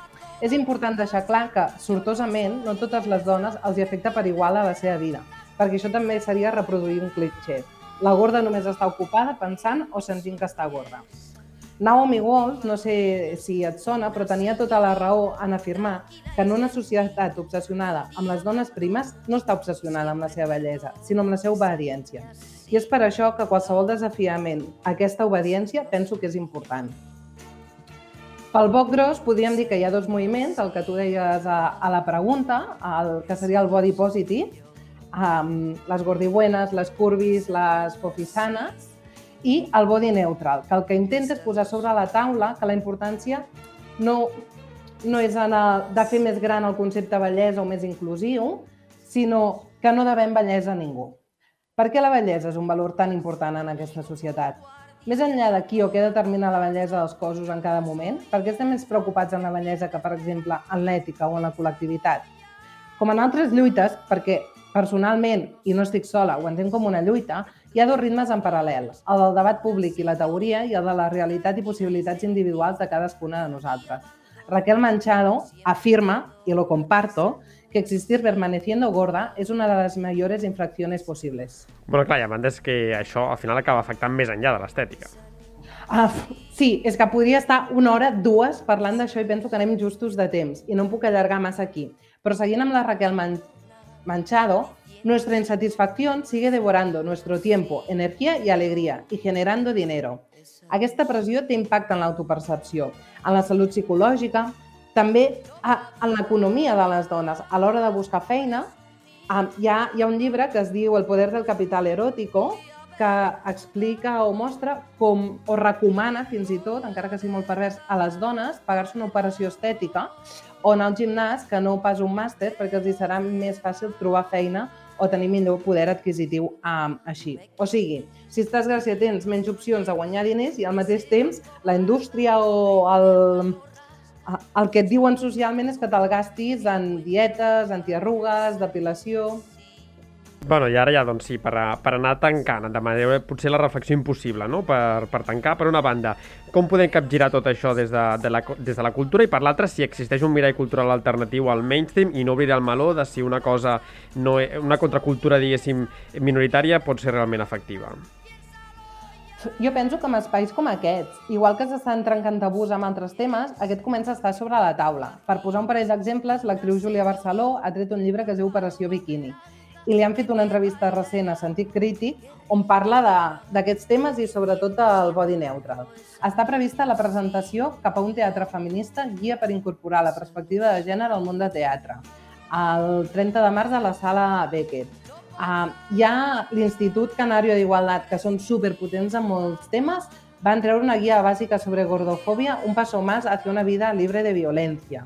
És important deixar clar que, sortosament, no totes les dones els hi afecta per igual a la seva vida, perquè això també seria reproduir un clitxer. La gorda només està ocupada pensant o sentint que està gorda. Naomi Wolf, no sé si et sona, però tenia tota la raó en afirmar que en una societat obsessionada amb les dones primes no està obsessionada amb la seva bellesa, sinó amb la seva obediència. I és per això que qualsevol desafiament a aquesta obediència penso que és important. Pel boc gros podríem dir que hi ha dos moviments, el que tu deies a, a la pregunta, el que seria el body positive, um, les gordibuenes, les curvis, les fofisanes, i el body neutral, que el que intenta és posar sobre la taula que la importància no, no és el, de fer més gran el concepte bellesa o més inclusiu, sinó que no devem bellesa a ningú. Per què la bellesa és un valor tan important en aquesta societat? Més enllà de qui o què determina la bellesa dels cossos en cada moment, per què estem més preocupats en la bellesa que, per exemple, en l'ètica o en la col·lectivitat? Com en altres lluites, perquè personalment, i no estic sola, ho entenc com una lluita, hi ha dos ritmes en paral·lel, el del debat públic i la teoria i el de la realitat i possibilitats individuals de cadascuna de nosaltres. Raquel Manchado afirma, y lo comparto, que existir permaneciendo gorda és una de les millors infraccions possibles. Bueno, clar, m'han des que això al final acaba afectant més enllà de l'estètica. Ah, sí, és que podria estar una hora, dues, parlant d'això i penso que anem justos de temps i no em puc allargar massa aquí. Però seguint amb la Raquel Man Manchado, nuestra insatisfacción sigue devorando nuestro tiempo, energía y alegría y generando dinero. Aquesta pressió té impacte en l'autopercepció, en la salut psicològica, també a- en l'economia de les dones. A l'hora de buscar feina, um, hi, ha, hi ha un llibre que es diu El poder del capital erótico, que explica o mostra com, o recomana fins i tot, encara que sigui molt pervers, a les dones pagar-se una operació estètica o anar al gimnàs que no pas un màster perquè els hi serà més fàcil trobar feina o tenir millor poder adquisitiu um, així. O sigui, si estàs gràcia tens menys opcions de guanyar diners i al mateix temps la indústria o el, el que et diuen socialment és que te'l gastis en dietes, antiarrugues, depilació... Bueno, i ara ja, doncs sí, per, a, per anar tancant, de manera potser la reflexió impossible, no? Per, per tancar, per una banda, com podem capgirar tot això des de, de la, des de la cultura i per l'altra, si existeix un mirall cultural alternatiu al mainstream i no obrir el meló de si una cosa, no, e- una contracultura, diguéssim, minoritària pot ser realment efectiva. Jo penso que en espais com aquests, igual que s'estan trencant tabús amb altres temes, aquest comença a estar sobre la taula. Per posar un parell d'exemples, l'actriu Júlia Barceló ha tret un llibre que es diu Operació Bikini i li han fet una entrevista recent a Sentit Crític on parla d'aquests temes i sobretot del body neutral. Està prevista la presentació cap a un teatre feminista guia per incorporar la perspectiva de gènere al món de teatre, el 30 de març a la sala Beckett. Uh, hi ha l'Institut Canario d'Igualtat, que són superpotents en molts temes, van treure una guia bàsica sobre gordofòbia, un passo más hacia una vida libre de violència.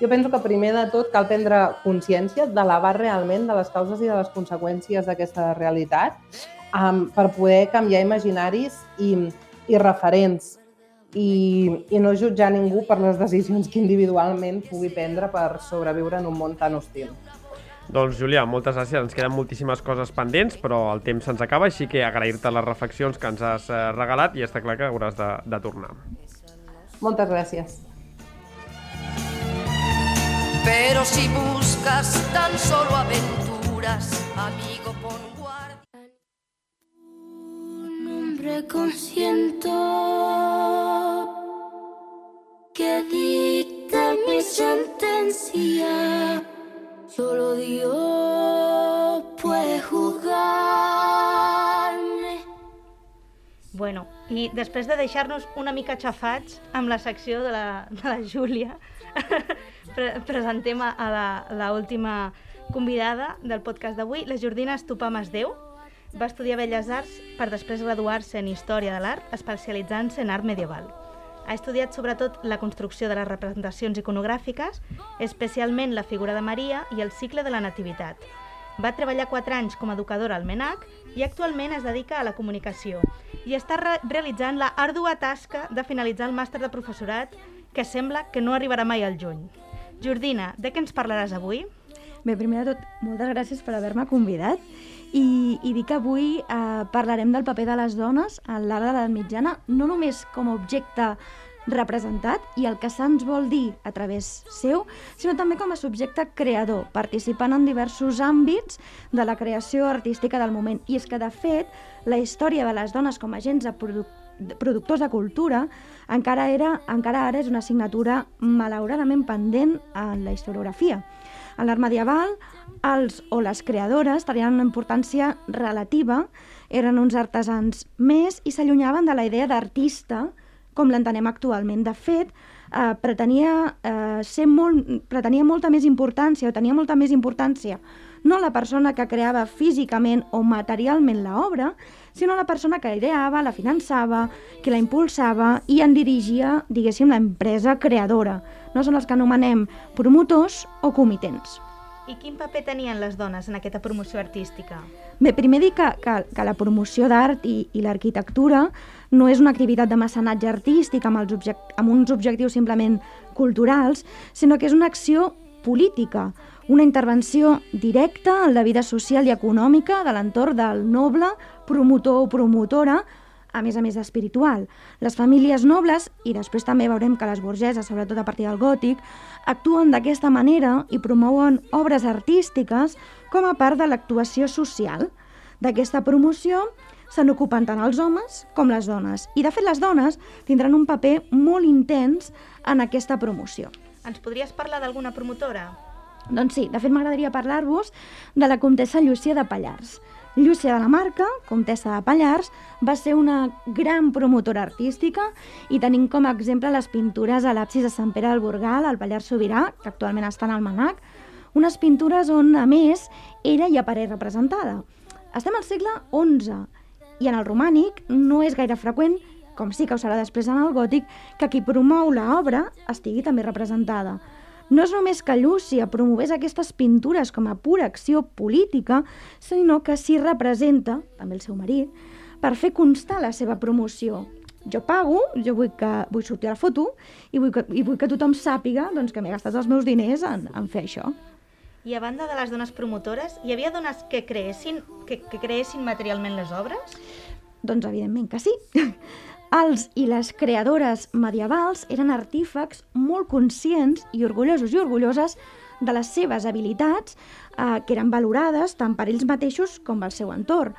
Jo penso que primer de tot cal prendre consciència de l'abast realment de les causes i de les conseqüències d'aquesta realitat um, per poder canviar imaginaris i, i referents i, i no jutjar ningú per les decisions que individualment pugui prendre per sobreviure en un món tan hostil. Doncs, Julià, moltes gràcies. Ens queden moltíssimes coses pendents, però el temps se'ns acaba, així que agrair-te les reflexions que ens has eh, regalat i està clar que hauràs de, de tornar. Moltes gràcies. Pero si buscas tan solo aventuras, amigo, pon guardia. nombre consiento que dicta mi sentencia. Solo Dios puede juzgarme. Bueno, i després de deixar-nos una mica xafats amb la secció de la, de la Júlia, pre presentem a la última convidada del podcast d'avui, la Jordina Estupà Masdeu. Va estudiar Belles Arts per després graduar-se en Història de l'Art, especialitzant-se en art medieval. Ha estudiat sobretot la construcció de les representacions iconogràfiques, especialment la figura de Maria i el cicle de la Nativitat. Va treballar 4 anys com a educadora al MENAC i actualment es dedica a la comunicació i està re realitzant la ardua tasca de finalitzar el màster de professorat que sembla que no arribarà mai al juny. Jordina, de què ens parlaràs avui? Bé, primer de tot, moltes gràcies per haver-me convidat i, i dir que avui eh, parlarem del paper de les dones a l'art de l'edat mitjana, no només com a objecte representat i el que se'ns vol dir a través seu, sinó també com a subjecte creador, participant en diversos àmbits de la creació artística del moment. I és que, de fet, la història de les dones com a agents de produc de productors de cultura encara, era, encara ara és una assignatura malauradament pendent en la historiografia. En l'art medieval, els o les creadores tenien una importància relativa, eren uns artesans més i s'allunyaven de la idea d'artista com l'entenem actualment. De fet, eh, pretenia, eh, ser molt, pretenia molta més importància, o tenia molta més importància, no la persona que creava físicament o materialment l'obra, sinó la persona que la ideava, la finançava, que la impulsava i en dirigia, diguéssim, l'empresa creadora. No són els que anomenem promotors o comitents. I quin paper tenien les dones en aquesta promoció artística? Bé, primer dir que, que, que la promoció d'art i, i l'arquitectura no és una activitat de mecenatge artístic amb, els object, amb uns objectius simplement culturals, sinó que és una acció política, una intervenció directa en la vida social i econòmica de l'entorn del noble, promotor o promotora, a més a més espiritual. Les famílies nobles, i després també veurem que les burgeses, sobretot a partir del gòtic, actuen d'aquesta manera i promouen obres artístiques com a part de l'actuació social. D'aquesta promoció se n'ocupen tant els homes com les dones. I, de fet, les dones tindran un paper molt intens en aquesta promoció. Ens podries parlar d'alguna promotora? Doncs sí, de fet m'agradaria parlar-vos de la comtessa Llúcia de Pallars. Llúcia de la Marca, comtessa de Pallars, va ser una gran promotora artística i tenim com a exemple les pintures a l'absis de Sant Pere del Burgal, al Pallars Sobirà, que actualment estan al Manac, unes pintures on, a més, ella hi apareix representada. Estem al segle XI i en el romànic no és gaire freqüent, com sí que ho serà després en el gòtic, que qui promou l'obra estigui també representada. No és només que Llúcia promovés aquestes pintures com a pura acció política, sinó que s'hi representa, també el seu marit, per fer constar la seva promoció. Jo pago, jo vull, que, vull sortir a la foto i vull que, i vull que tothom sàpiga doncs, que m'he gastat els meus diners en, en fer això. I a banda de les dones promotores, hi havia dones que creessin, que, que creessin materialment les obres? Doncs evidentment que sí. Els i les creadores medievals eren artífecs molt conscients i orgullosos i orgulloses de les seves habilitats, eh, que eren valorades tant per ells mateixos com pel seu entorn.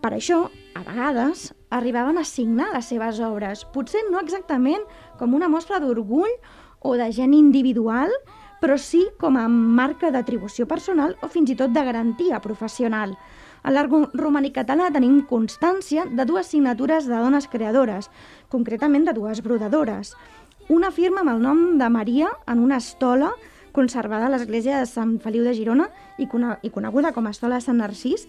Per això, a vegades, arribaven a signar les seves obres, potser no exactament com una mostra d'orgull o de gent individual, però sí com a marca d'atribució personal o fins i tot de garantia professional. A l'art romànic català tenim constància de dues signatures de dones creadores, concretament de dues brodadores. Una firma amb el nom de Maria en una estola conservada a l'església de Sant Feliu de Girona i, cone i coneguda com a estola de Sant Narcís,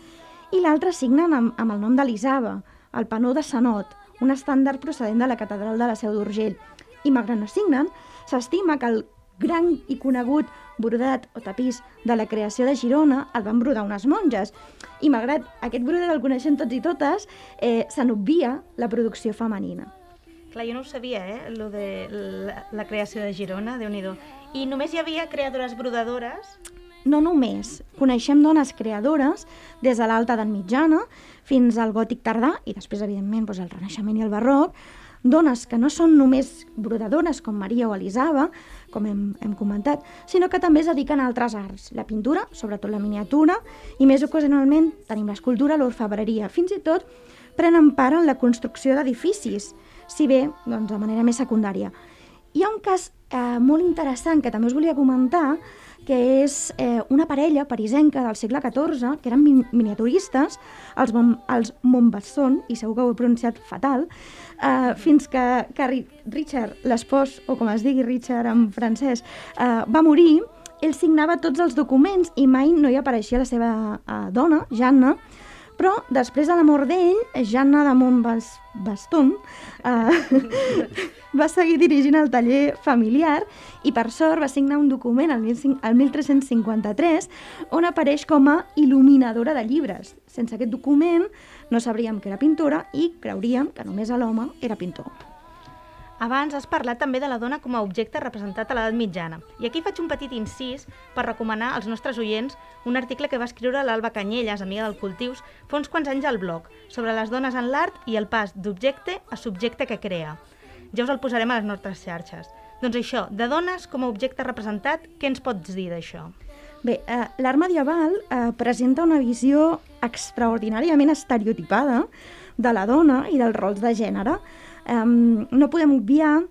i l'altra signen amb, amb el nom d'Elisava, el panó de Sanot, un estàndard procedent de la catedral de la Seu d'Urgell. I malgrat no signen, s'estima que el gran i conegut brodat o tapís de la creació de Girona el van brodar unes monges. I malgrat aquest brodat el coneixem tots i totes, eh, se n'obvia la producció femenina. Clar, jo no ho sabia, eh, lo de la, la creació de Girona, déu nhi I només hi havia creadores brodadores? No només. Coneixem dones creadores des de l'alta edat mitjana fins al gòtic tardà i després, evidentment, doncs, el renaixement i el barroc, dones que no són només brodadores com Maria o Elisava, com hem, hem comentat, sinó que també es dediquen a altres arts, la pintura, sobretot la miniatura, i més ocasionalment tenim l'escultura, l'orfebreria, fins i tot prenen part en la construcció d'edificis, si bé doncs, de manera més secundària. Hi ha un cas eh, molt interessant que també us volia comentar, que és eh, una parella parisenca del segle XIV, que eren mi- miniaturistes, els, Mon els Montbasson, i segur que ho he pronunciat fatal, eh, fins que, que Ri- Richard, l'espòs, o com es digui Richard en francès, eh, va morir, ell signava tots els documents i mai no hi apareixia la seva eh, dona, Janna, però després de la mort d'ell, Janna de Montbaston eh, va seguir dirigint el taller familiar i per sort va signar un document el, 15 el 1353 on apareix com a il·luminadora de llibres. Sense aquest document no sabríem que era pintora i creuríem que només l'home era pintor. Abans has parlat també de la dona com a objecte representat a l'edat mitjana. I aquí faig un petit incís per recomanar als nostres oients un article que va escriure l'Alba Canyelles, amiga del Cultius, fa uns quants anys al blog, sobre les dones en l'art i el pas d'objecte a subjecte que crea. Ja us el posarem a les nostres xarxes. Doncs això, de dones com a objecte representat, què ens pots dir d'això? Bé, eh, l'art medieval eh, presenta una visió extraordinàriament estereotipada de la dona i dels rols de gènere. Eh, no podem obviar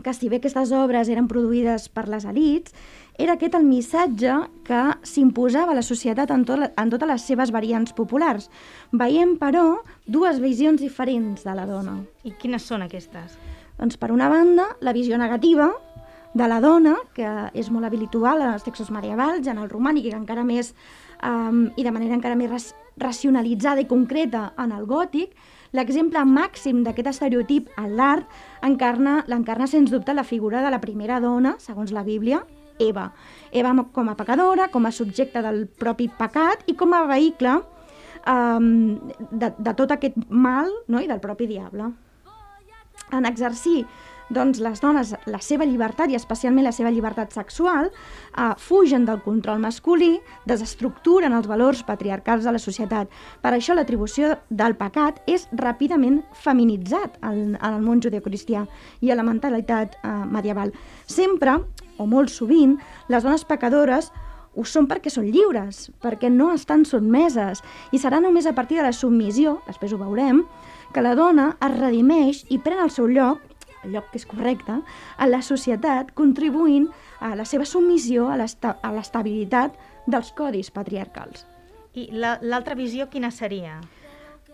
que si bé aquestes obres eren produïdes per les elites, era aquest el missatge que s'imposava a la societat en, tot, en totes les seves variants populars. Veiem, però, dues visions diferents de la dona. I quines són aquestes? Doncs, per una banda, la visió negativa de la dona, que és molt habitual en els textos medievals, en el romànic i encara més, um, i de manera encara més racionalitzada i concreta en el gòtic, l'exemple màxim d'aquest estereotip en l'art encarna l'encarna sens dubte la figura de la primera dona, segons la Bíblia, Eva. Eva com a pecadora, com a subjecte del propi pecat i com a vehicle um, de, de tot aquest mal no? i del propi diable en exercir doncs, les dones la seva llibertat i especialment la seva llibertat sexual eh, fugen del control masculí, desestructuren els valors patriarcals de la societat. Per això l'atribució del pecat és ràpidament feminitzat en, en el món judeocristià i a la mentalitat eh, medieval. Sempre, o molt sovint, les dones pecadores ho són perquè són lliures, perquè no estan sotmeses, i serà només a partir de la submissió, després ho veurem, que la dona es redimeix i pren el seu lloc, el lloc que és correcte, a la societat, contribuint a la seva submissió a l'esta- a l'estabilitat dels codis patriarcals. I la- l'altra visió quina seria?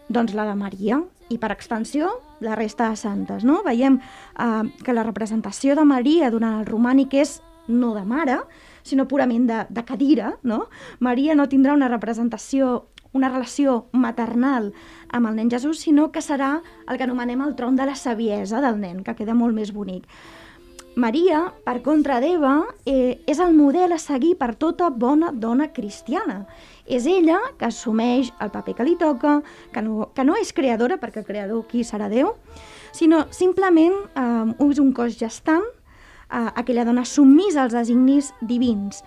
Doncs la de Maria, i per extensió, la resta de santes. No? Veiem eh, que la representació de Maria durant el romànic és no de mare, sinó purament de, de cadira. No? Maria no tindrà una representació, una relació maternal amb el nen Jesús, sinó que serà el que anomenem el tron de la saviesa del nen, que queda molt més bonic. Maria, per contra d'Eva, eh, és el model a seguir per tota bona dona cristiana. És ella que assumeix el paper que li toca, que no, que no és creadora, perquè el creador qui serà Déu, sinó simplement eh, és un cos gestant, eh, aquella dona submisa als designis divins.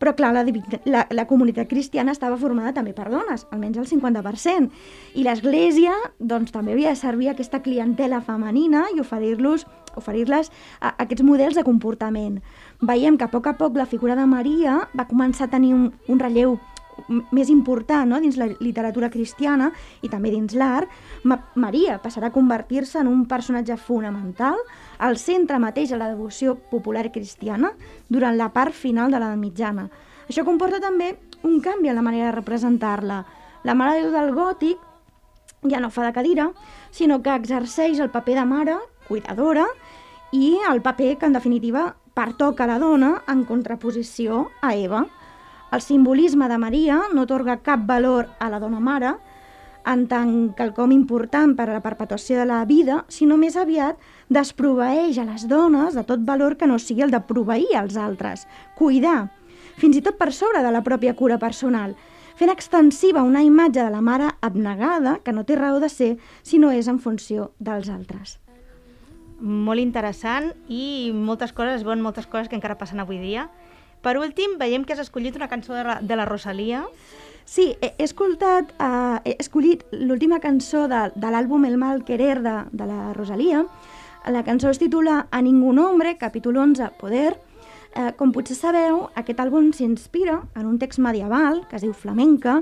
Però, clar, la, la, la comunitat cristiana estava formada també per dones, almenys el 50%. I l'Església doncs, també havia de servir aquesta clientela femenina i oferir-los oferir-les aquests models de comportament. Veiem que a poc a poc la figura de Maria va començar a tenir un, un relleu més important no? dins la literatura cristiana i també dins l'art, Ma Maria passarà a convertir-se en un personatge fonamental al centre mateix de la devoció popular cristiana durant la part final de l'edat mitjana. Això comporta també un canvi en la manera de representar-la. La Mare de Déu del Gòtic ja no fa de cadira, sinó que exerceix el paper de mare, cuidadora, i el paper que, en definitiva, pertoca a la dona en contraposició a Eva. El simbolisme de Maria no otorga cap valor a la dona mare en tant quelcom important per a la perpetuació de la vida, sinó més aviat desproveeix a les dones de tot valor que no sigui el de proveir als altres, cuidar, fins i tot per sobre de la pròpia cura personal, fent extensiva una imatge de la mare abnegada que no té raó de ser si no és en funció dels altres. Molt interessant i moltes coses, es veuen moltes coses que encara passen avui dia. Per últim, veiem que has escollit una cançó de la, de la Rosalia. Sí, he, escoltat, uh, he escollit l'última cançó de, de l'àlbum El mal querer de, de la Rosalia. La cançó es titula A ningú nombre, capítol 11, Poder. Eh, com potser sabeu, aquest àlbum s'inspira en un text medieval que es diu Flamenca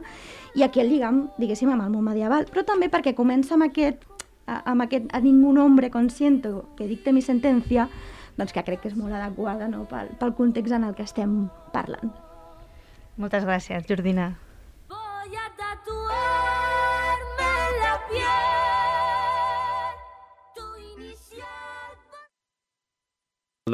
i aquí el lligam, diguéssim, amb el món medieval, però també perquè comença amb aquest, eh, amb aquest A ningú nombre consiento que dicte mi sentencia, doncs que crec que és molt adequada no? pel, pel context en el que estem parlant. Moltes gràcies, Jordina. Voy a tatuarme la piel tu inicial.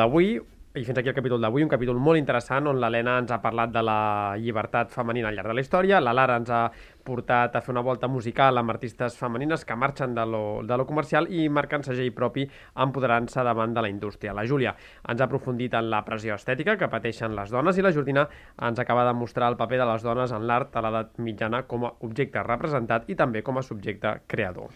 D'avui, i fins aquí el capítol d'avui, un capítol molt interessant on l'Helena ens ha parlat de la llibertat femenina al llarg de la història, la Lara ens ha portat a fer una volta musical amb artistes femenines que marxen de lo, de lo comercial i marquen segell propi empoderant-se davant de la indústria. La Júlia ens ha aprofundit en la pressió estètica que pateixen les dones i la Jordina ens acaba de mostrar el paper de les dones en l'art a l'edat mitjana com a objecte representat i també com a subjecte creador.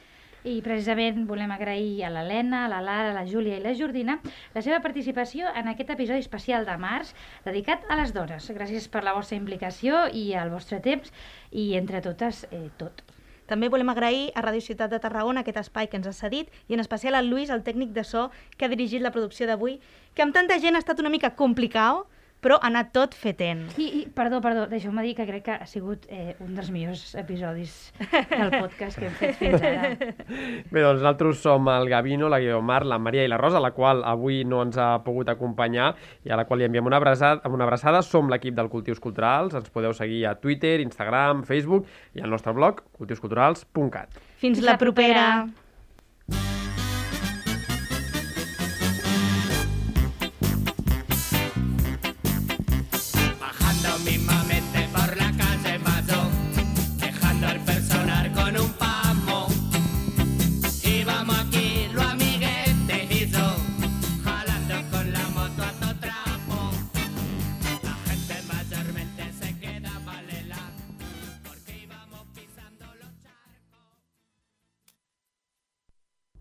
I precisament volem agrair a l'Helena, a la Lara, a la Júlia i la Jordina la seva participació en aquest episodi especial de març dedicat a les dones. Gràcies per la vostra implicació i el vostre temps i entre totes eh, tot. També volem agrair a Ràdio Ciutat de Tarragona aquest espai que ens ha cedit i en especial al Lluís, el tècnic de so que ha dirigit la producció d'avui, que amb tanta gent ha estat una mica complicat, però ha anat tot fetent. I, i perdó, perdó, deixeu-me dir que crec que ha sigut eh, un dels millors episodis del podcast que hem fet fins ara. Bé, doncs nosaltres som el Gavino, la Guiomar, la Maria i la Rosa, la qual avui no ens ha pogut acompanyar i a la qual li enviem una abraçada. Una abraçada. Som l'equip del Cultius Culturals, ens podeu seguir a Twitter, Instagram, Facebook i al nostre blog cultiusculturals.cat. Fins la propera! Bajando